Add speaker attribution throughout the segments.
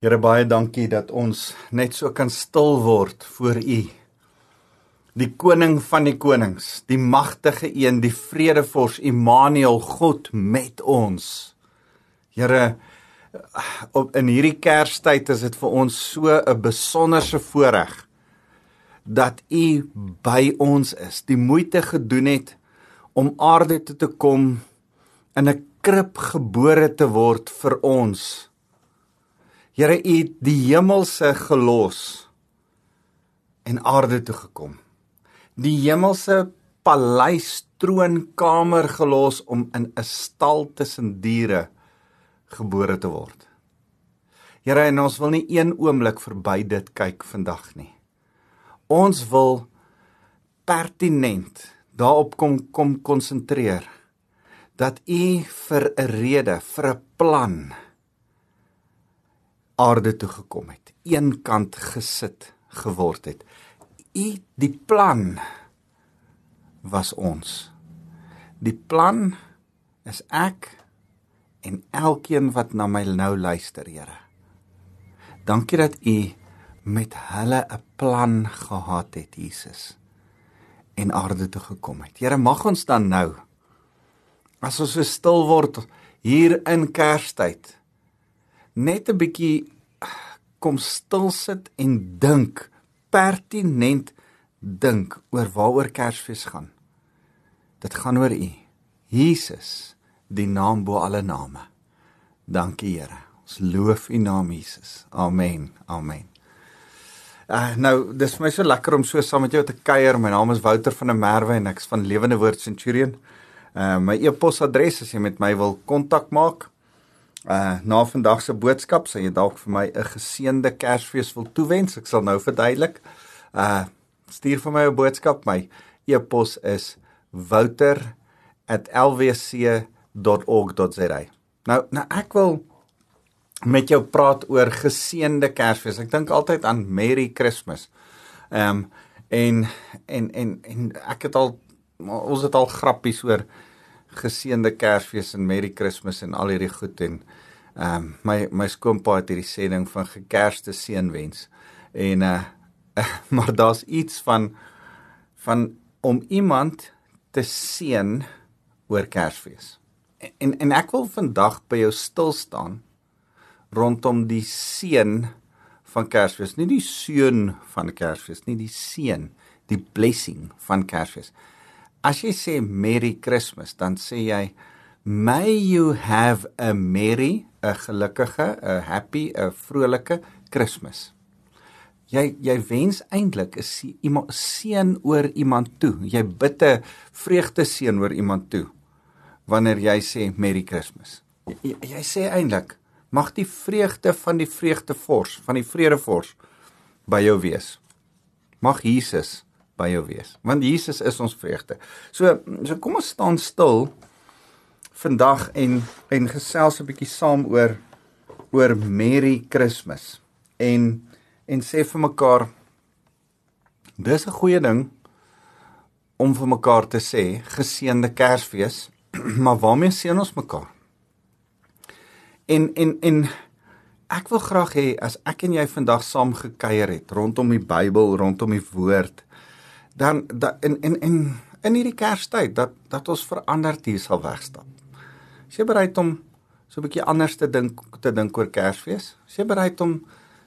Speaker 1: Here baie dankie dat ons net so kan stil word voor U. Die koning van die konings, die magtige een, die vredevors Immanuel, God met ons. Here op in hierdie Kerstyd is dit vir ons so 'n besonderse voorreg dat U by ons is. Die moeite gedoen het om aarde toe te kom in 'n krib gebore te word vir ons Here u het die hemelse gelos en aarde toe gekom. Die hemelse paleis troonkamer gelos om in 'n stal tussen diere gebore te word. Here en ons wil nie een oomblik verby dit kyk vandag nie. Ons wil pertinent daarop kom kom konsentreer dat u vir 'n rede, vir 'n plan aarde toe gekom het, eenkant gesit geword het. U die plan was ons. Die plan is ek en elkeen wat na my nou luister, Here. Dankie dat u met hulle 'n plan gehad het, Jesus, en aarde toe gekom het. Here, mag ons dan nou as ons so stil word hier in Kerstyd net 'n bietjie kom stil sit en dink, pertinent dink oor waaroor Kersfees gaan. Dit gaan oor U, Jesus, die naam bo alle name. Dankie Here. Ons loof U naam Jesus. Amen. Amen. Uh, nou, dis vir my so lekker om so saam met jou te kuier. My naam is Wouter van der Merwe en ek's van Lewende Woord Centurion. Uh my e-posadres as jy met my wil kontak maak, Uh na vandag se boodskap sê jy dalk vir my 'n geseënde Kersfees wil toewens. Ek sal nou verduidelik. Uh stuur vir my 'n boodskap. My e-pos is wouter@lwc.org.za. Nou nou ek wil met jou praat oor geseënde Kersfees. Ek dink altyd aan Merry Christmas. Ehm um, en en en en ek het al ons het al grappies oor geseënde Kersfees en Merry Christmas en al hierdie goed en ehm um, my my skoonpa het hierdie sê ding van gekerste seënwens en uh maar daar's iets van van om iemand te seën oor Kersfees. En en ek wil vandag by jou stil staan rondom die seën van Kersfees, nie die seun van Kersfees nie, die seën, die blessing van Kersfees. As jy sê Merry Christmas, dan sê jy may you have a merry, 'n gelukkige, 'n happy, 'n vrolike Kersfees. Jy jy wens eintlik 'n iemand seën oor iemand toe. Jy bid 'n vreugde seën oor iemand toe wanneer jy sê Merry Christmas. Jy, jy sê eintlik mag die vreugde van die vreugdevors, van die vredevors by jou wees. Mag Jesus by jou wees want Jesus is ons vreugde. So so kom ons staan stil vandag en en gesels 'n bietjie saam oor oor Merry Christmas en en sê vir mekaar dis 'n goeie ding om vir mekaar te sê geseënde Kersfees maar waarmee seën ons mekaar? En en en ek wil graag hê as ek en jy vandag saam gekuier het rondom die Bybel, rondom die woord, dan da, in in in in hierdie Kerstyd dat dat ons veranderd hier sal wegstap. Is jy bereid om so 'n bietjie anders te dink te dink oor Kersfees? Is jy bereid om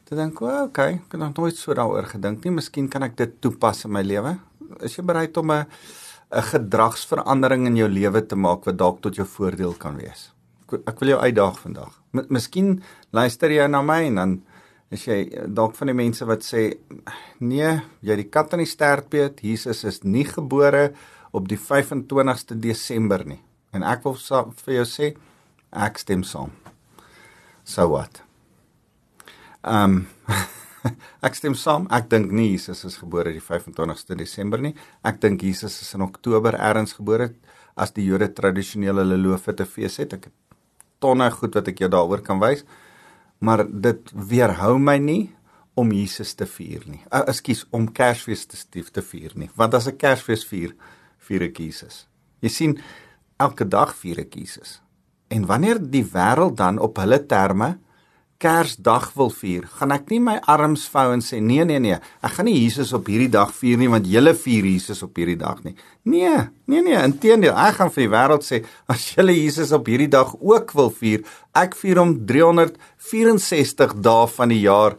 Speaker 1: te dink, "O, oh, okay, ek het nog nooit so daaroor gedink nie. Miskien kan ek dit toepas in my lewe." Is jy bereid om 'n 'n gedragsverandering in jou lewe te maak wat dalk tot jou voordeel kan wees? Ek, ek wil jou uitdaag vandag. Miskien luister jy na my en dan As jy dalk van die mense wat sê nee, jy die kat in die stert beet, Jesus is nie gebore op die 25ste Desember nie. En ek wil vir jou sê ek stem saam. So wat? Ehm um, ek stem saam. Ek dink nie Jesus is gebore die 25ste Desember nie. Ek dink Jesus is in Oktober eers gebore as die Jode tradisioneel hulle loofete fees het. Ek het tonne goed wat ek jou daaroor kan wys maar dit weerhou my nie om Jesus te vier nie. Uh, Ekskuus, om Kersfees te stief te vier nie. Want as ek Kersfees vier, vier ek Jesus. Jy sien, elke dag vier ek Jesus. En wanneer die wêreld dan op hulle terme Kersdag wil vier, gaan ek nie my arms vou en sê nee nee nee, ek gaan nie Jesus op hierdie dag vier nie want julle vier Jesus op hierdie dag nie. Nee, nee nee, inteendeel, ek gaan vir die wêreld sê as julle Jesus op hierdie dag ook wil vier, ek vier hom 364 dae van die jaar.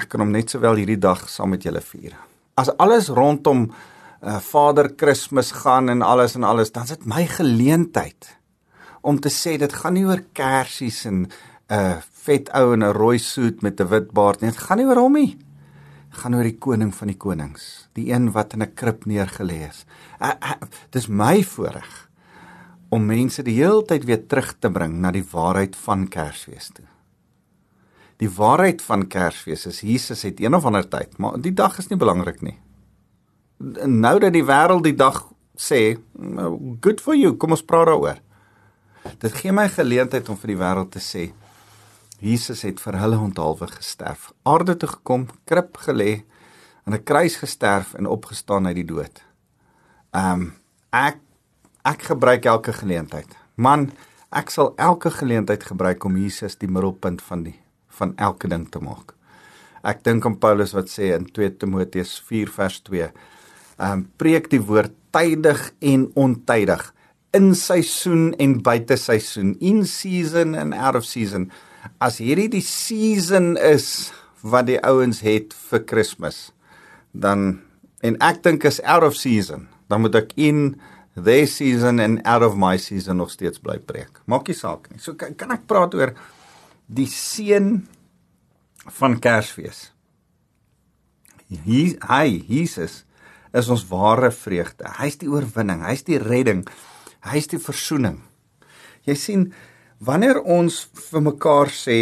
Speaker 1: Ek kan hom net sowel hierdie dag saam met julle vier. As alles rondom uh, Vader Kersfees gaan en alles en alles, dan is dit my geleentheid om te sê dit gaan nie oor kersies en uh, vet ou in 'n rooi soet met 'n wit baard nie. Dit gaan nie oor hom nie. Dit gaan oor die koning van die konings, die een wat in 'n krib neergelê is. Dis my voorreg om mense die hele tyd weer terug te bring na die waarheid van Kersfees toe. Die waarheid van Kersfees is Jesus het een of ander tyd, maar die dag is nie belangrik nie. Nou dat die wêreld die dag sê, good for you, kom ons praat daaroor. Dit gee my geleentheid om vir die wêreld te sê, Jesus het vir hulle onthaalwe gesterf. Aarde toe gekom, krib gelê, aan 'n kruis gesterf en opgestaan uit die dood. Ehm um, ek ek gebruik elke geleentheid. Man, ek sal elke geleentheid gebruik om Jesus die middelpunt van die van elke ding te maak. Ek dink aan Paulus wat sê in 2 Timoteus 4 vers 2. Ehm um, preek die woord tydig en ontydig, in seisoen en buite seisoen, in season and out of season as hierdie die season is wat die ouens het vir Kersfees, dan en ek dink is out of season, dan moet ek in their season and out of my season nog steeds bly preek. Maak nie saak nie. So kan, kan ek praat oor die seën van Kersfees. Hy hy Jesus is ons ware vreugde. Hy's die oorwinning, hy's die redding, hy's die verzoening. Jy sien wanneer ons vir mekaar sê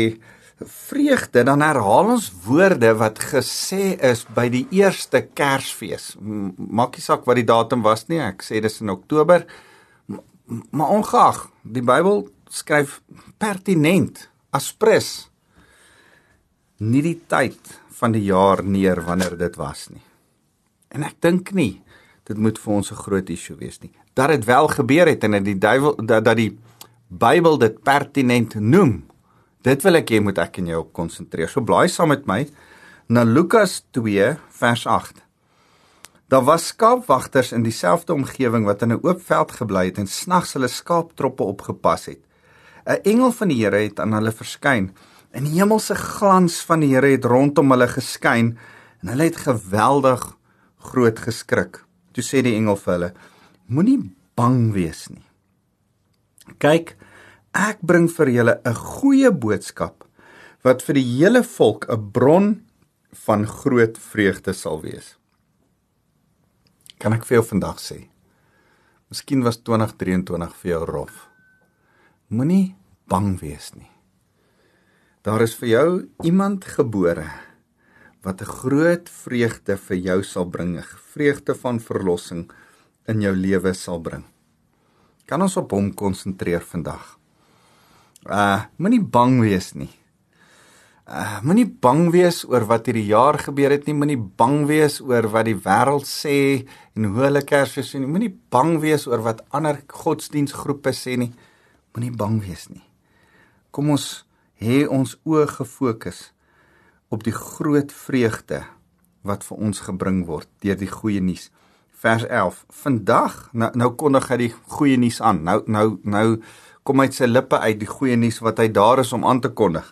Speaker 1: vreugde dan herhaal ons woorde wat gesê is by die eerste Kersfees. Maak nie saak wat die datum was nie, ek sê dis in Oktober. Maar ongeag, die Bybel skryf pertinent aspres nie die tyd van die jaar neer wanneer dit was nie. En ek dink nie dit moet vir ons 'n groot issue wees nie. Dat dit wel gebeur het en dat die duiwel dat dat die Bybel dit pertinent noem. Dit wil ek hê moet ek en jy op konsentreer. So blaai saam met my na Lukas 2 vers 8. Daar was skaapwagters in dieselfde omgewing wat in 'n oop veld gebly het en snags hulle skaaptroppe opgepas het. 'n Engel van die Here het aan hulle verskyn en die hemelse glans van die Here het rondom hulle geskyn en hulle het geweldig groot geskrik. Toe sê die engel vir hulle: Moenie bang wees nie. Kyk, ek bring vir julle 'n goeie boodskap wat vir die hele volk 'n bron van groot vreugde sal wees. Kan ek vir jou vandag sê? Miskien was 2023 vir jou rof. Moenie bang wees nie. Daar is vir jou iemand gebore wat 'n groot vreugde vir jou sal bring, 'n vreugde van verlossing in jou lewe sal bring. Kan ons op hom konsentreer vandag? Uh moenie bang wees nie. Uh moenie bang wees oor wat hierdie jaar gebeur het nie, moenie bang wees oor wat die wêreld sê en hoe hulle Kersfees sien nie. Moenie bang wees oor wat ander godsdiensgroepe sê nie. Moenie bang wees nie. Kom ons hê ons oë gefokus op die groot vreugde wat vir ons gebring word deur die goeie nuus vers 11. Vandag nou nou kondig hy die goeie nuus aan. Nou nou nou kom uit sy lippe uit die goeie nuus wat hy daar is om aan te kondig.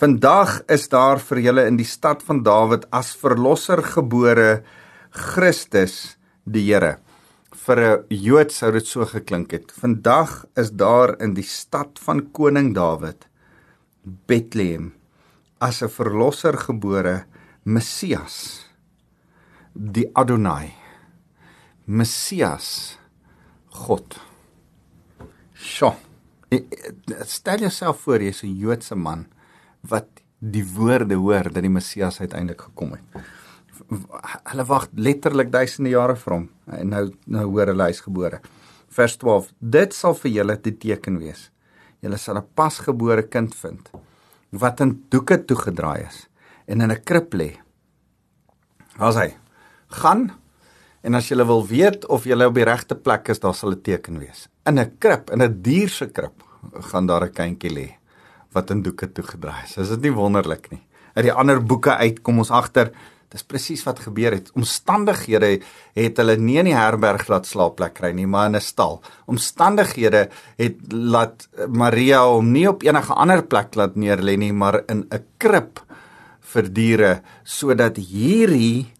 Speaker 1: Vandag is daar vir julle in die stad van Dawid as verlosser gebore Christus die Here. Vir 'n Jood sou dit so geklink het. Vandag is daar in die stad van koning Dawid Bethlehem as 'n verlosser gebore Messias die Adonai Messias God. Sjoe. Stel jouself voor jy's 'n Joodse man wat die woorde hoor dat die Messias uiteindelik gekom het. Hulle wag letterlik duisende jare vir hom en nou nou hoor hulle hy's gebore. Vers 12. Dit sal vir julle 'n teken wees. Julle sal 'n pasgebore kind vind wat in doeke toegedraai is en in 'n krib lê. Waar's hy? Gaan En as jy wil weet of jy op die regte plek is, daar sal 'n teken wees. In 'n krib, in 'n dier se krib, gaan daar 'n kindjie lê. wat in doeke toegedraai is. Is dit nie wonderlik nie? Uit die ander boeke uit kom ons agter dis presies wat gebeur het. Omstandighede het hulle nie in die herberg laat slaapplek kry nie, maar in 'n stal. Omstandighede het laat Maria hom nie op enige ander plek laat neerlê nie, maar in 'n krib vir diere sodat hierdie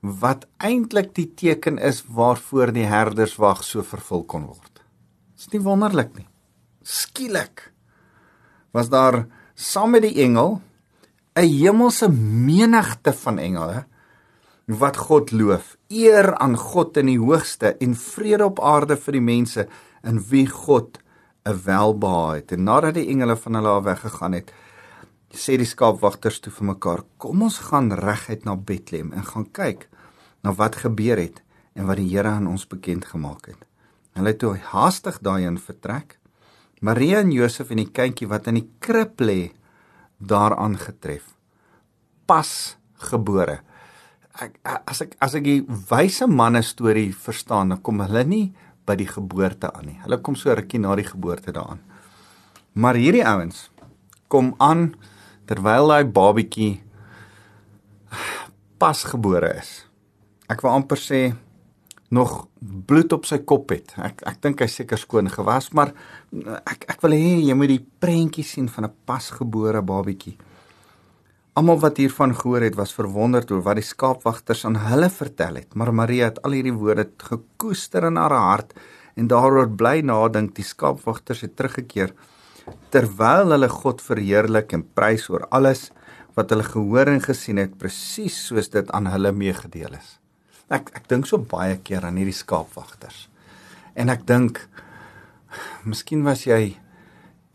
Speaker 1: wat eintlik die teken is waarvoor die herderswag so vervul kon word. Dis nie wonderlik nie. Skielik was daar saam met die engel 'n hemelse menigte van engele wat God loof. Eer aan God in die hoogste en vrede op aarde vir die mense in wie God 'n welbehae het. En nadat die engele van hulle af weggegaan het, sê die skaapwagters toe vir mekaar: "Kom ons gaan reguit na Bethlehem en gaan kyk na wat gebeur het en wat die Here aan ons bekend gemaak het." Hulle het toe haastig daarin vertrek. Maria en Josef en die kindjie wat in die krib lê, daaraan getref. Pas gebore. Ek as ek as ek die wyse manne storie verstaan, dan kom hulle nie by die geboorte aan nie. Hulle kom so rukkie na die geboorte daaraan. Maar hierdie ouens kom aan terwyl hy babietjie pasgebore is. Ek wil amper sê nog bloed op sy kop het. Ek ek dink hy seker skoon gewas, maar ek ek wil hê jy moet die prentjie sien van 'n pasgebore babietjie. Almal wat hiervan gehoor het, was verwonderd oor wat die skaapwagters aan hulle vertel het, maar Maria het al hierdie woorde gekoester in haar hart en daaroor bly nadink. Die skaapwagters het teruggekeer terwyl hulle God verheerlik en prys oor alles wat hulle gehoor en gesien het presies soos dit aan hulle meegedeel is. Ek ek dink so baie keer aan hierdie skaapwagters. En ek dink miskien was jy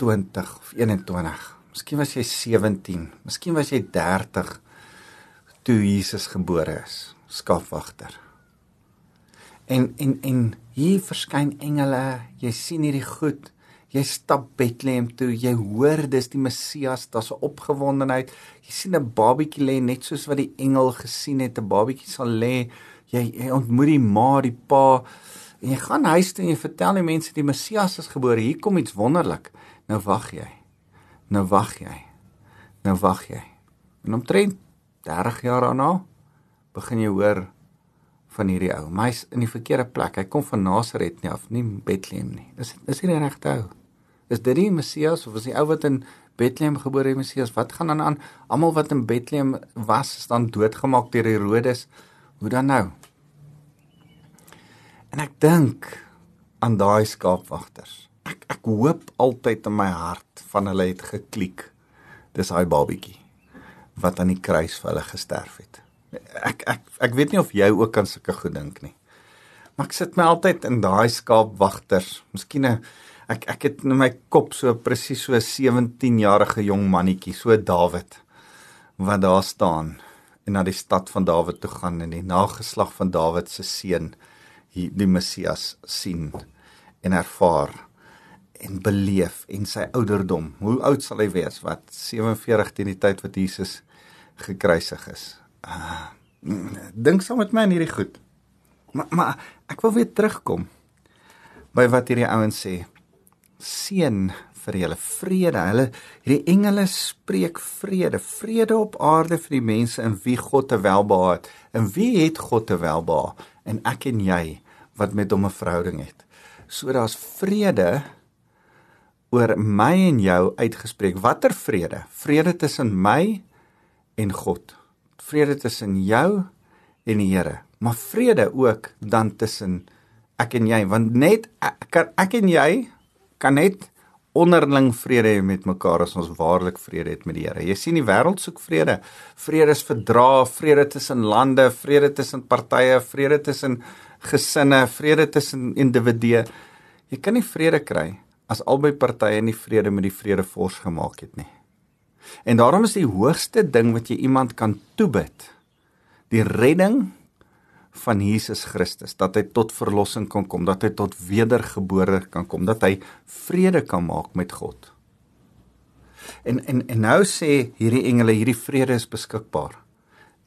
Speaker 1: 20 of 21, miskien was jy 17, miskien was jy 30 toe Jesus gebore is, skaapwagter. En en en hier verskyn engele, jy sien hierdie goed Jy stap Bethlehem toe, jy hoor dis die Messias, daar's 'n opgewondenheid. Jy sien 'n babietjie lê net soos wat die engel gesien het, 'n babietjie sal lê. Jy, jy ontmoet die ma, die pa en jy gaan huis toe en jy vertel die mense die Messias is gebore. Hier kom iets wonderlik. Nou wag jy. Nou wag jy. Nou wag jy. En omtrent 30 jaar daarna begin jy hoor van hierdie ou. Maar hy's in die verkeerde plek. Hy kom van Nasaret nie af, nie Bethlehem nie. Dis dis nie die regte ou. Is dit die Messias of is die ou wat in Bethlehem gebore die Messias? Wat gaan dan aan? Almal wat in Bethlehem was, is dan doodgemaak deur Herodes. Hoe dan nou? En ek dink aan daai skaapwagters. Ek ek hoop altyd in my hart van hulle het geklik. Dis daai babietjie wat aan die kruis vir hulle gesterf het. Ek ek ek weet nie of jy ook aan sulke goed dink nie. Maar ek sit my altyd in daai skaapwagters. Miskien 'n ek ek het in my kop so presies so 'n 17-jarige jong mannetjie, so Dawid wat daar staan en na die stad van Dawid toe gaan en die nageslag van Dawid se seun hier die Messias sien en ervaar en beleef en sy ouderdom. Hoe oud sal hy wees? Wat 47 teen die tyd wat Jesus gekruisig is. Uh, dink saam met my aan hierdie goed. Maar maar ek wil weer terugkom by wat hierdie ouens sê seën vir julle vrede. Hulle hierdie engele spreek vrede, vrede op aarde vir die mense in wie God te welbehaag het. En wie het God te welbehaag? En ek en jy wat met hom 'n verhouding het. So daar's vrede oor my en jou uitgespreek. Watter vrede? Vrede tussen my en God. Vrede tussen jou en die Here. Maar vrede ook dan tussen ek en jy, want net ek, ek en jy kan net onderling vrede hê met mekaar as ons waarlik vrede het met die Here. Jy sien die wêreld soek vrede. Vrede is verdra, vrede tussen lande, vrede tussen partye, vrede tussen gesinne, vrede tussen individue. Jy kan nie vrede kry as albei partye nie vrede met die vredevors gemaak het nie. En daarom is die hoogste ding wat jy iemand kan toebid, die redding van Jesus Christus, dat hy tot verlossing kan kom, dat hy tot wedergebore kan kom, dat hy vrede kan maak met God. En en en nou sê hierdie engele, hierdie vrede is beskikbaar.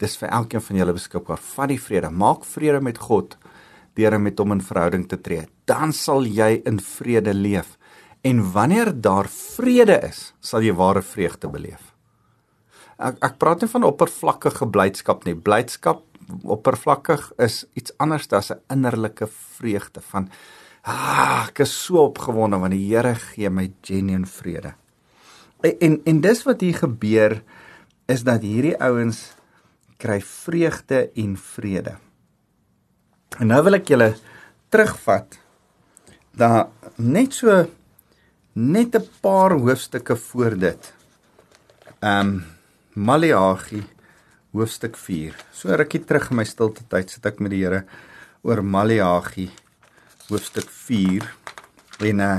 Speaker 1: Dis vir elkeen van julle beskikbaar. Vat die vrede, maak vrede met God deur met hom in verhouding te tree. Dan sal jy in vrede leef. En wanneer daar vrede is, sal jy ware vreugde beleef. Ek ek praat nie van oppervlakkige blydskap nie. Blydskap oppervlakkig is iets anders as 'n innerlike vreugde van ah, ek is so opgewonde want die Here gee my genuine vrede. En en, en dis wat hier gebeur is dat hierdie ouens kry vreugde en vrede. En nou wil ek julle terugvat daar net so net 'n paar hoofstukke voor dit. Ehm um, Maleagi hoofstuk 4. So rukkie terug in my stilte tyd sit ek met die Here oor Maleagi hoofstuk 4 en uh,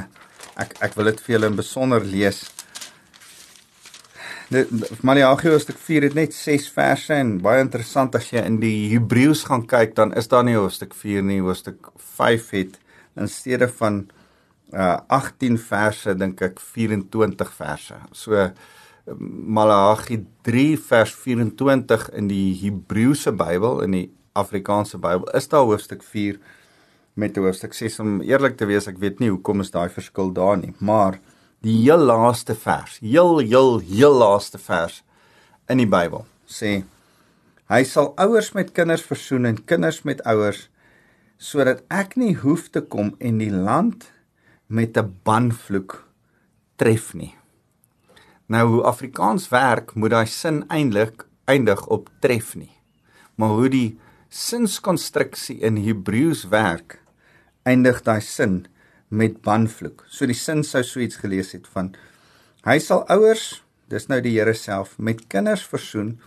Speaker 1: ek ek wil dit vir julle in besonder lees. Maleagi hoofstuk 4 het net 6 verse en baie interessant as jy in die Hebreëus gaan kyk dan is daar nie hoofstuk 4 nie, hoofstuk 5 het in steede van uh 18 verse dink ek 24 verse. So Maleagi 3 vers 24 in die Hebreëse Bybel in die Afrikaanse Bybel is daar hoofstuk 4 met hoofstuk 6 om eerlik te wees ek weet nie hoekom is daai verskil daar nie maar die heel laaste vers heel heel heel laaste vers in die Bybel sê hy sal ouers met kinders versoen en kinders met ouers sodat ek nie hoef te kom en die land met 'n banvloek tref nie Nou hoe Afrikaans werk, moet daai sin eintlik eindig op tref nie. Maar hoe die sinskonstruksie in Hebreëus werk, eindig daai sin met banvloek. So die sin sou so iets gelees het van hy sal ouers, dis nou die Here self, met kinders versoen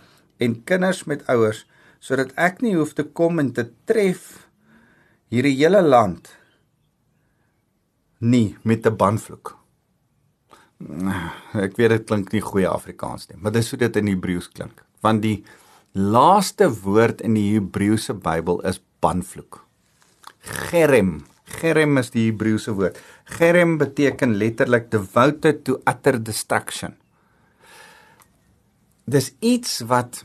Speaker 1: en kinders met ouers sodat ek nie hoef te kom en te tref hierdie hele land nie met 'n banvloek. Ek weet dit klink nie goeie Afrikaans nie, maar dis hoe dit in Hebreëus klink. Want die laaste woord in die Hebreëse Bybel is banvloek. Gerem. Gerem is die Hebreëse woord. Gerem beteken letterlik devoted to utter destruction. Dis iets wat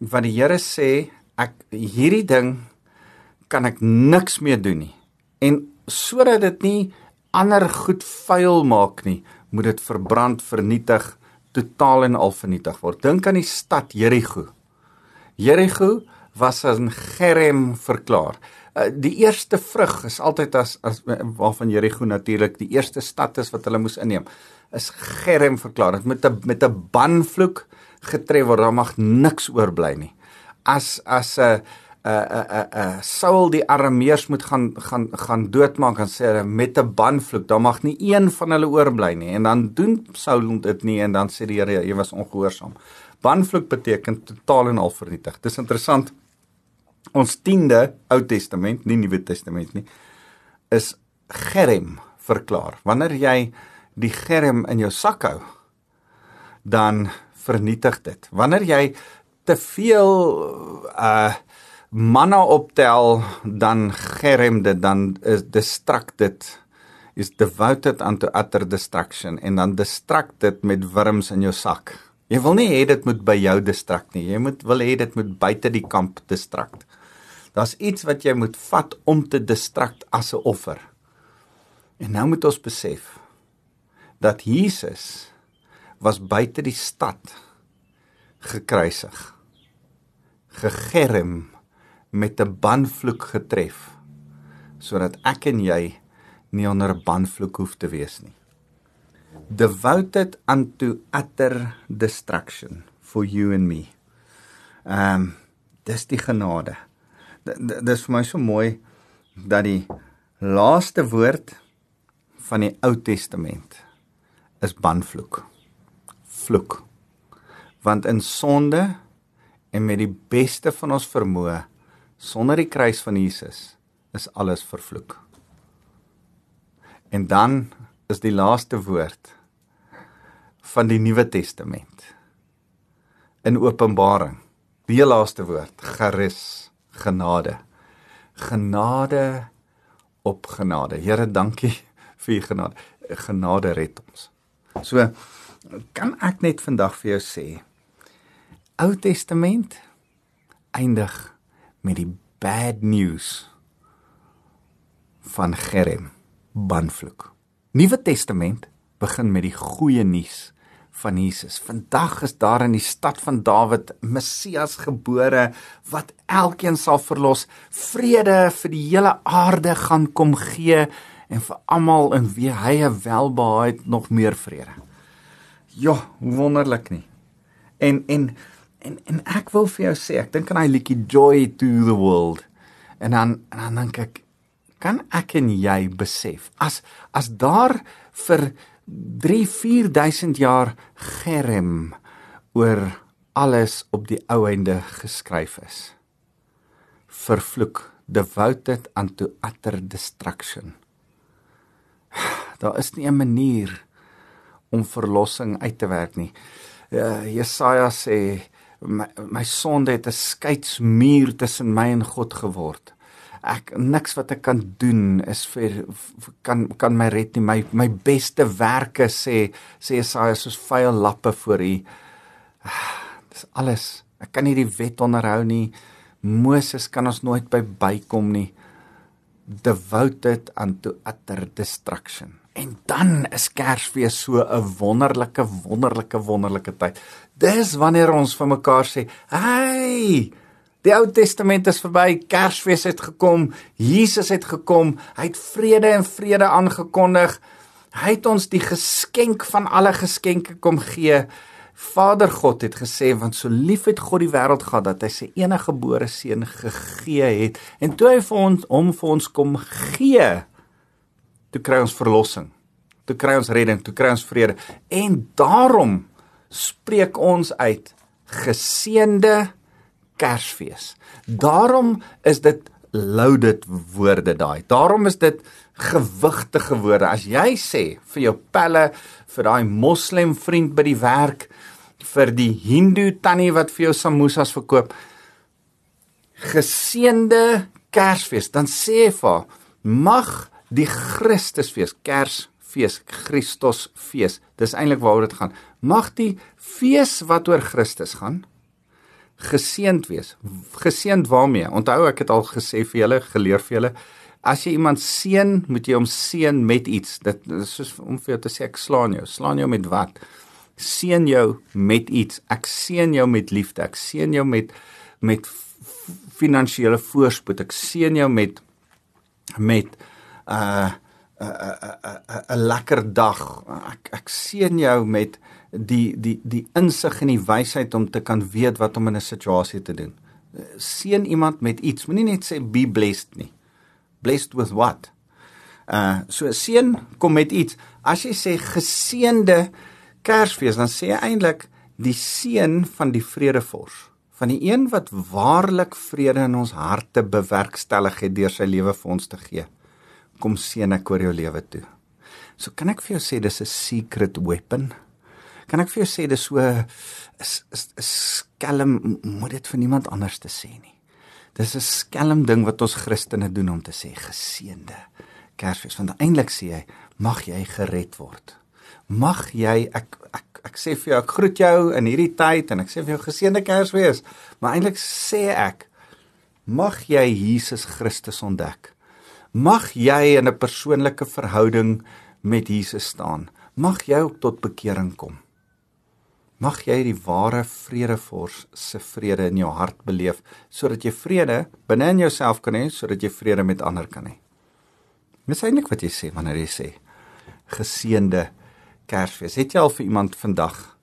Speaker 1: wat die Here sê, ek hierdie ding kan ek niks meer doen nie. En sodat dit nie ander goed vuil maak nie, moet dit verbrand, vernietig, totaal en al vernietig word. Dink aan die stad Jerigo. Jerigo was as 'n gerem verklaar. Uh, die eerste vrug is altyd as as waarvan Jerigo natuurlik die eerste stad is wat hulle moes inneem. Is gerem verklaar. Dit moet 'n met 'n banvloek getref word. Daar mag niks oorbly nie. As as 'n uh, uh uh uh Saul die Arameërs moet gaan gaan gaan doodmaak en sê met 'n banvloek, dan mag nie een van hulle oorbly nie. En dan doen Saul dit nie en dan sê die Here jy was ongehoorsaam. Banvloek beteken totaal en al vernietig. Dis interessant. Ons 10de Ou Testament, nie Nuwe Testament nie, is gerem verklaar. Wanneer jy die gerem in jou sak hou, dan vernietig dit. Wanneer jy te veel uh manna optel dan gerem dit dan is distract dit is devoted unto utter destruction en dan distract dit met wurms in jou sak. Jy wil nie hê dit moet by jou distract nie. Jy moet wil hê dit moet buite die kamp distract. Daar's iets wat jy moet vat om te distract as 'n offer. En nou moet ons besef dat Jesus was buite die stad gekruisig. Gegerm met 'n banvloek getref sodat ek en jy nie onder 'n banvloek hoef te wees nie. Devoted unto utter destruction for you and me. Ehm um, dis die genade. Dis vir my so mooi dat die laaste woord van die Ou Testament is banvloek. Vloek. Want in sonde en met die beste van ons vermoë sonder die kruis van Jesus is alles vervloek. En dan is die laaste woord van die Nuwe Testament in Openbaring. Die laaste woord, charis, genade. Genade op genade. Here, dankie vir u genade. Genade red ons. So kan ek net vandag vir jou sê Ou Testament eindig met die bad news van Gerem banvloek. Nuwe Testament begin met die goeie nuus van Jesus. Vandag is daar in die stad van Dawid Messias gebore wat elkeen sal verlos, vrede vir die hele aarde gaan kom gee en vir almal in wie hy 'n welbehae het nog meer vrede. Ja, wonderlik nie. En en en en ek wil vir jou sê, ek dink aan hy liedjie Joy to the World. En dan en dan dink ek kan ek en jy besef as as daar vir 3 4000 jaar gerem oor alles op die ou einde geskryf is. Vervloek, devoted unto utter destruction. Daar is nie 'n manier om verlossing uit te werk nie. Uh, Jesaja sê my, my sonde het 'n skeidsmuur tussen my en God geword. Ek niks wat ek kan doen is vir kan kan my red nie. My my beste werke sê sê Jesaja soos vuil lappe voor u. Dis alles. Ek kan nie die wet onderhou nie. Moses kan ons nooit by bykom nie. Devoted unto utter destruction en dan is Kersfees so 'n wonderlike wonderlike wonderlike tyd dis wanneer ons vir mekaar sê hey Die Ou Testament is verby, Kersfees het gekom, Jesus het gekom, hy het vrede en vrede aangekondig. Hy het ons die geskenk van alle geskenke kom gee. Vader God het gesê want so lief het God die wêreld gehad dat hy sy enige gebore seun gegee het en toe hy vir ons om vir ons kom gee toe kry ons verlossing. Toe kry ons redding, toe kry ons vrede. En daarom spreek ons uit geseënde Kersfees. Daarom is dit loaded woorde daai. Daarom is dit gewigtige woorde. As jy sê vir jou pelle, vir daai moslem vriend by die werk, vir die hindoe tannie wat vir jou samosas verkoop, geseënde Kersfees, dan sê vir mag die Christusfees, Kersfees, Christusfees. Dis eintlik waaroor dit gaan. Mag die fees wat oor Christus gaan, geseend wees. Geseend waarmee? Onthou ek het al gesê vir julle, geleer vir julle, as jy iemand seën, moet jy hom seën met iets. Dit is soos om vir jou te sê ek slaan jou. Slaan jou met wat? Seën jou met iets. Ek seën jou met liefde. Ek seën jou met met finansiële voorspoed. Ek seën jou met met uh 'n lekker dag. Ek ek seën jou met die die die insig en die wysheid om te kan weet wat om in 'n situasie te doen. Seën iemand met iets. Moenie net sê be blessed nie. Blessed with what? Uh so seën kom met iets. As jy sê geseënde Kersfees, dan sê jy eintlik die seën van die vredevors, van die een wat waarlik vrede in ons harte bewerkstellig het deur sy lewe vir ons te gee. Kom seën ek oor jou lewe toe. So kan ek vir jou sê dis 'n secret weapon kan ek vir jou sê dis so is is skelm moet dit vir niemand anders te sê nie. Dis 'n skelm ding wat ons Christene doen om te sê geseënde Kersfees want eintlik sê hy mag jy gered word. Mag jy ek ek ek sê vir jou ek groet jou in hierdie tyd en ek sê vir jou geseënde Kersfees, maar eintlik sê ek mag jy Jesus Christus ontdek. Mag jy in 'n persoonlike verhouding met Jesus staan. Mag jy ook tot bekering kom. Mag jy die ware vredevors se vrede in jou hart beleef sodat jy vrede binne in jouself kan hê sodat jy vrede met ander kan hê. Dis eintlik wat jy sê wanneer jy sê geseënde Kersfees. Het jy al vir iemand vandag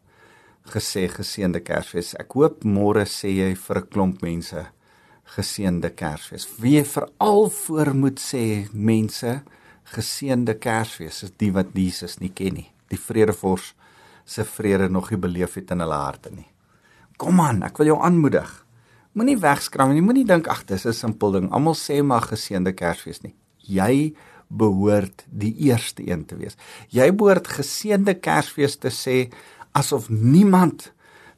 Speaker 1: gesê geseënde Kersfees? Ek hoop môre sê jy vir 'n klomp mense geseënde Kersfees. Wie veral voor moet sê mense geseënde Kersfees is die wat Jesus nie ken nie. Die vredevors se vrede nog nie beleef het in hulle harte nie. Kom aan, ek wil jou aanmoedig. Moenie wegskram nie. Moenie dink ag, dis 'n simpel ding. Almal sê maar geseënde Kersfees nie. Jy behoort die eerste een te wees. Jy behoort geseënde Kersfees te sê asof niemand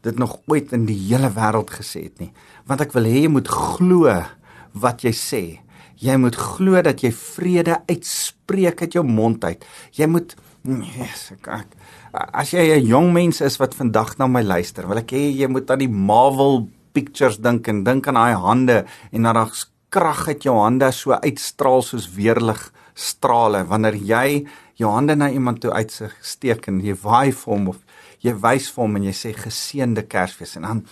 Speaker 1: dit nog ooit in die hele wêreld gesê het nie. Want ek wil hê jy moet glo wat jy sê. Jy moet glo dat jy vrede uitspreek uit jou mond uit. Jy moet yes, ek, ek as jy 'n jong mens is wat vandag na my luister, wil ek hê jy moet aan die Marvel pictures dink en dink aan daai hande en dat daar krag uit jou hande so uitstraal soos weerlig strale wanneer jy jou hande na iemand toe uitsteek en jy waai vir hom of jy wys vir hom en jy sê geseënde Kersfees en dan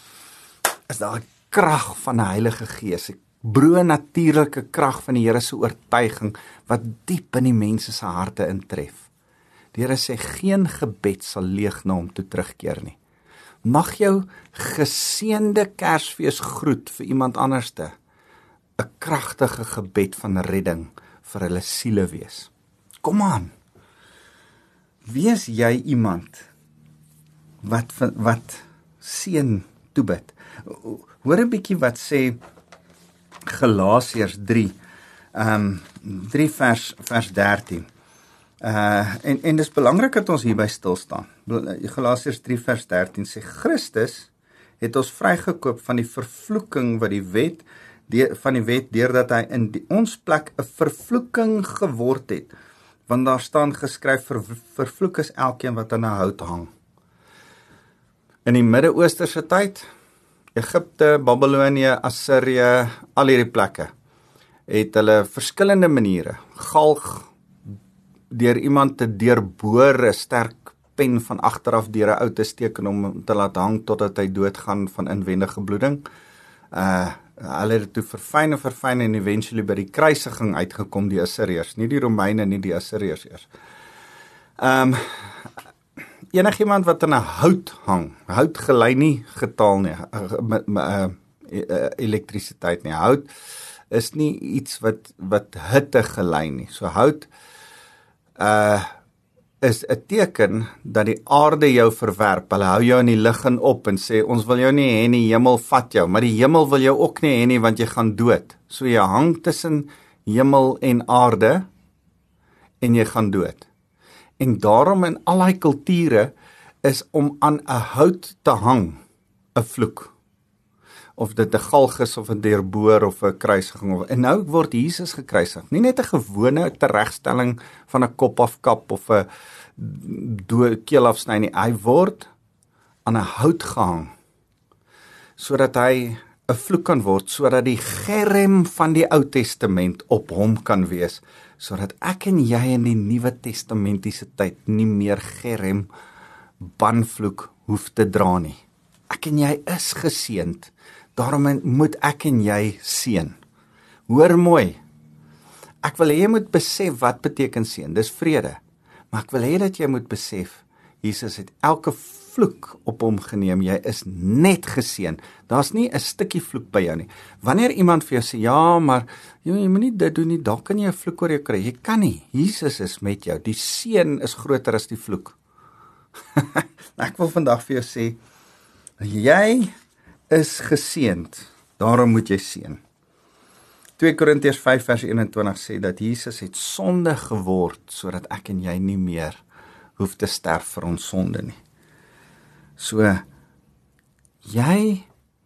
Speaker 1: is daar 'n krag van die Heilige Gees, 'n broe natuurlike krag van die Here se oortuiging wat diep in die mense se harte intref. Die Here sê geen gebed sal leeg na hom toe terugkeer nie. Mag jou geseënde Kersfees groet vir iemand anderste 'n kragtige gebed van redding vir hulle siele wees. Kom aan. Wees jy iemand wat wat seën toebid? Hoor 'n bietjie wat sê Galasiërs 3. Ehm um, 3 vers vers 13. Uh en en dis belangrik dat ons hierby stil staan. Galasiërs 3 vers 13 sê Christus het ons vrygekoop van die vervloeking wat die wet die van die wet deurdat hy in die, ons plek 'n vervloeking geword het. Want daar staan geskryf ver, vervloek is elkeen wat aan 'n hout hang. In die Midde-Ooste se tyd Egipte, Babilonië, Assirië, al hierdie plekke het hulle verskillende maniere galg deur iemand te deurboor 'n sterk pen van agteraf deur 'n ou te steek en hom te laat hang totdat hy doodgaan van inwendige bloeding. Uh hulle het dit toe verfyn en verfyn en eventually by die kruisiging uitgekom die Assiriërs, nie die Romeine nie, die Assiriërs eers. Ehm um, enigiemand wat aan 'n hout hang, hout gelei nie getaal nie met uh, elektrisiteit nie. Hout is nie iets wat wat hitte gelei nie. So hout uh is 'n teken dat die aarde jou verwerp. Hulle hou jou in die lug en op en sê ons wil jou nie hê nie, hemel vat jou, maar die hemel wil jou ook nie hê nie want jy gaan dood. So jy hang tussen hemel en aarde en jy gaan dood. En daarom in al daai kulture is om aan 'n hout te hang 'n vloek. Of dit 'n galg is of 'n deurboor of 'n kruisiging of en nou word Jesus gekruisig. Nie net 'n gewone teregstelling van 'n kop afkap of 'n keel afsny nie. Hy word aan 'n hout gehang sodat hy 'n vloek kan word sodat die gerem van die Ou Testament op hom kan wees sodat ek en jy in die Nuwe Testamentiese tyd nie meer gerem banvloek hoef te dra nie. Ek en jy is geseënd. Daarom moet ek en jy seën. Hoor mooi. Ek wil hê jy moet besef wat beteken seën. Dis vrede. Maar ek wil hê dat jy moet besef Jesus het elke vloek op hom geneem. Jy is net geseën. Daar's nie 'n stukkie vloek by jou nie. Wanneer iemand vir jou sê, "Ja, maar jy, jy moenie dit doen nie, dan kan jy 'n vloek oor jou kry." Jy kan nie. Jesus is met jou. Die seën is groter as die vloek. ek wil vandag vir jou sê, jy is geseënd. Daarom moet jy seën. 2 Korintiërs 5 vers 21 sê dat Jesus het sonde geword sodat ek en jy nie meer hoef te sterf vir ons sonde nie. So jy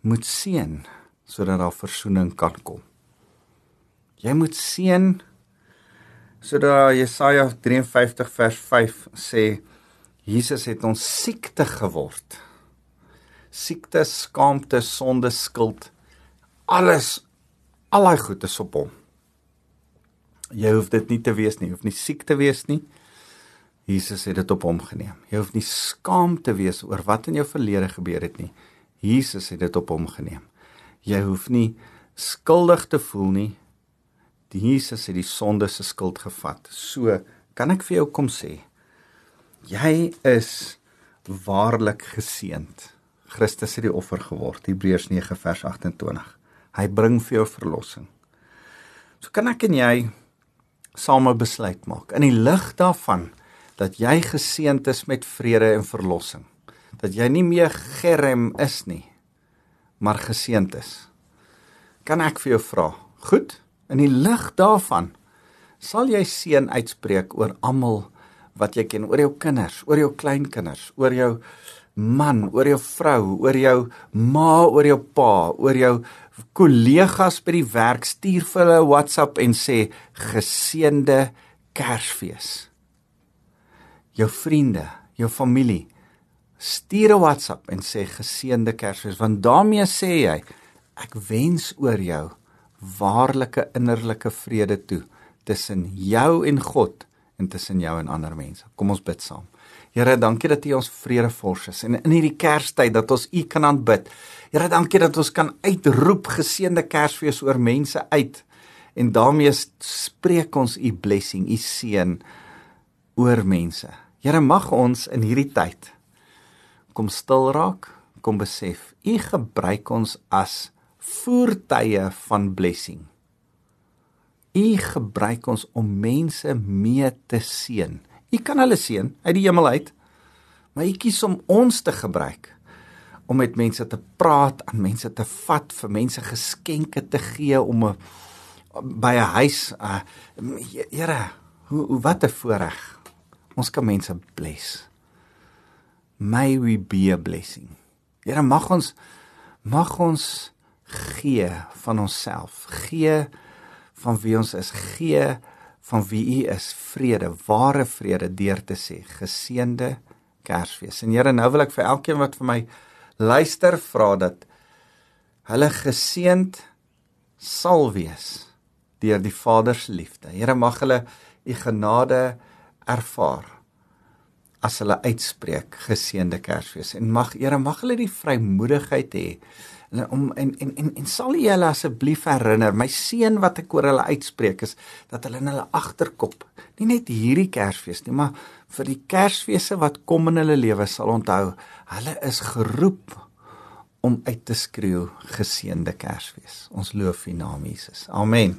Speaker 1: moet seën sodat daar verzoening kan kom. Jy moet seën sodat Jesaja 53 vers 5 sê Jesus het ons siekte geword. Siekte, skaamte, sonde, skuld, alles al daai goed is op hom. Jy hoef dit nie te wees nie, hoef nie siek te wees nie. Jesus het dit op hom geneem. Jy hoef nie skaam te wees oor wat in jou verlede gebeur het nie. Jesus het dit op hom geneem. Jy hoef nie skuldig te voel nie. Die Jesus het die sonde se skuld gevat. So kan ek vir jou kom sê, jy is waarlik geseënd. Christus het die offer geword. Hebreërs 9 vers 28. Hy bring vir jou verlossing. So kan ek en jy same besluit maak in die lig daarvan dat jy geseënd is met vrede en verlossing. Dat jy nie meer gerem is nie, maar geseënd is. Kan ek vir jou vra? Goed, in die lig daarvan sal jy seën uitspreek oor almal wat jy ken, oor jou kinders, oor jou kleinkinders, oor jou man, oor jou vrou, oor jou ma, oor jou pa, oor jou kollegas by die werk, stuur vir hulle 'n WhatsApp en sê geseënde Kersfees jou vriende, jou familie. Stuur 'n WhatsApp en sê geseënde Kersfees want daarmee sê jy ek wens oor jou waarlike innerlike vrede toe tussen jou en God en tussen jou en ander mense. Kom ons bid saam. Here, dankie dat U ons vredevors is en in hierdie Kerstyd dat ons U kan aanbid. Here, dankie dat ons kan uitroep geseënde Kersfees oor mense uit en daarmee spreek ons U blessing, U seën oor mense. Here, mag ons in hierdie tyd kom stil raak, kom besef U gebruik ons as voertuie van blessing. U gebruik ons om mense mee te seën. U kan hulle seën uit die hemel uit. Maar u kies om ons te gebruik om met mense te praat, aan mense te vat, vir mense geskenke te gee om 'n by 'n huis uh Here, hoe, hoe wat 'n voorreg. Ons kan mense bless. May we be a blessing. Here mag ons mag ons gee van onsself. Gee van wie ons is. Gee van wie U is. Vrede, ware vrede deur te sê geseënde Kersfees. En Here, nou wil ek vir elkeen wat vir my luister vra dat hulle geseënd sal wees deur die Vader se liefde. Here, mag hulle U genade ervaar as hulle uitspreek geseënde Kersfees. En mag Here, mag hulle die vrymoedigheid hê om en en en, en sal jy hulle asseblief herinner my seën wat ek oor hulle uitspreek is dat hulle in hulle agterkop nie net hierdie Kersfees nie maar vir die Kersfeesse wat kom in hulle lewe sal onthou hulle is geroep om uit te skreeu geseënde Kersfees. Ons loof U naam Jesus. Amen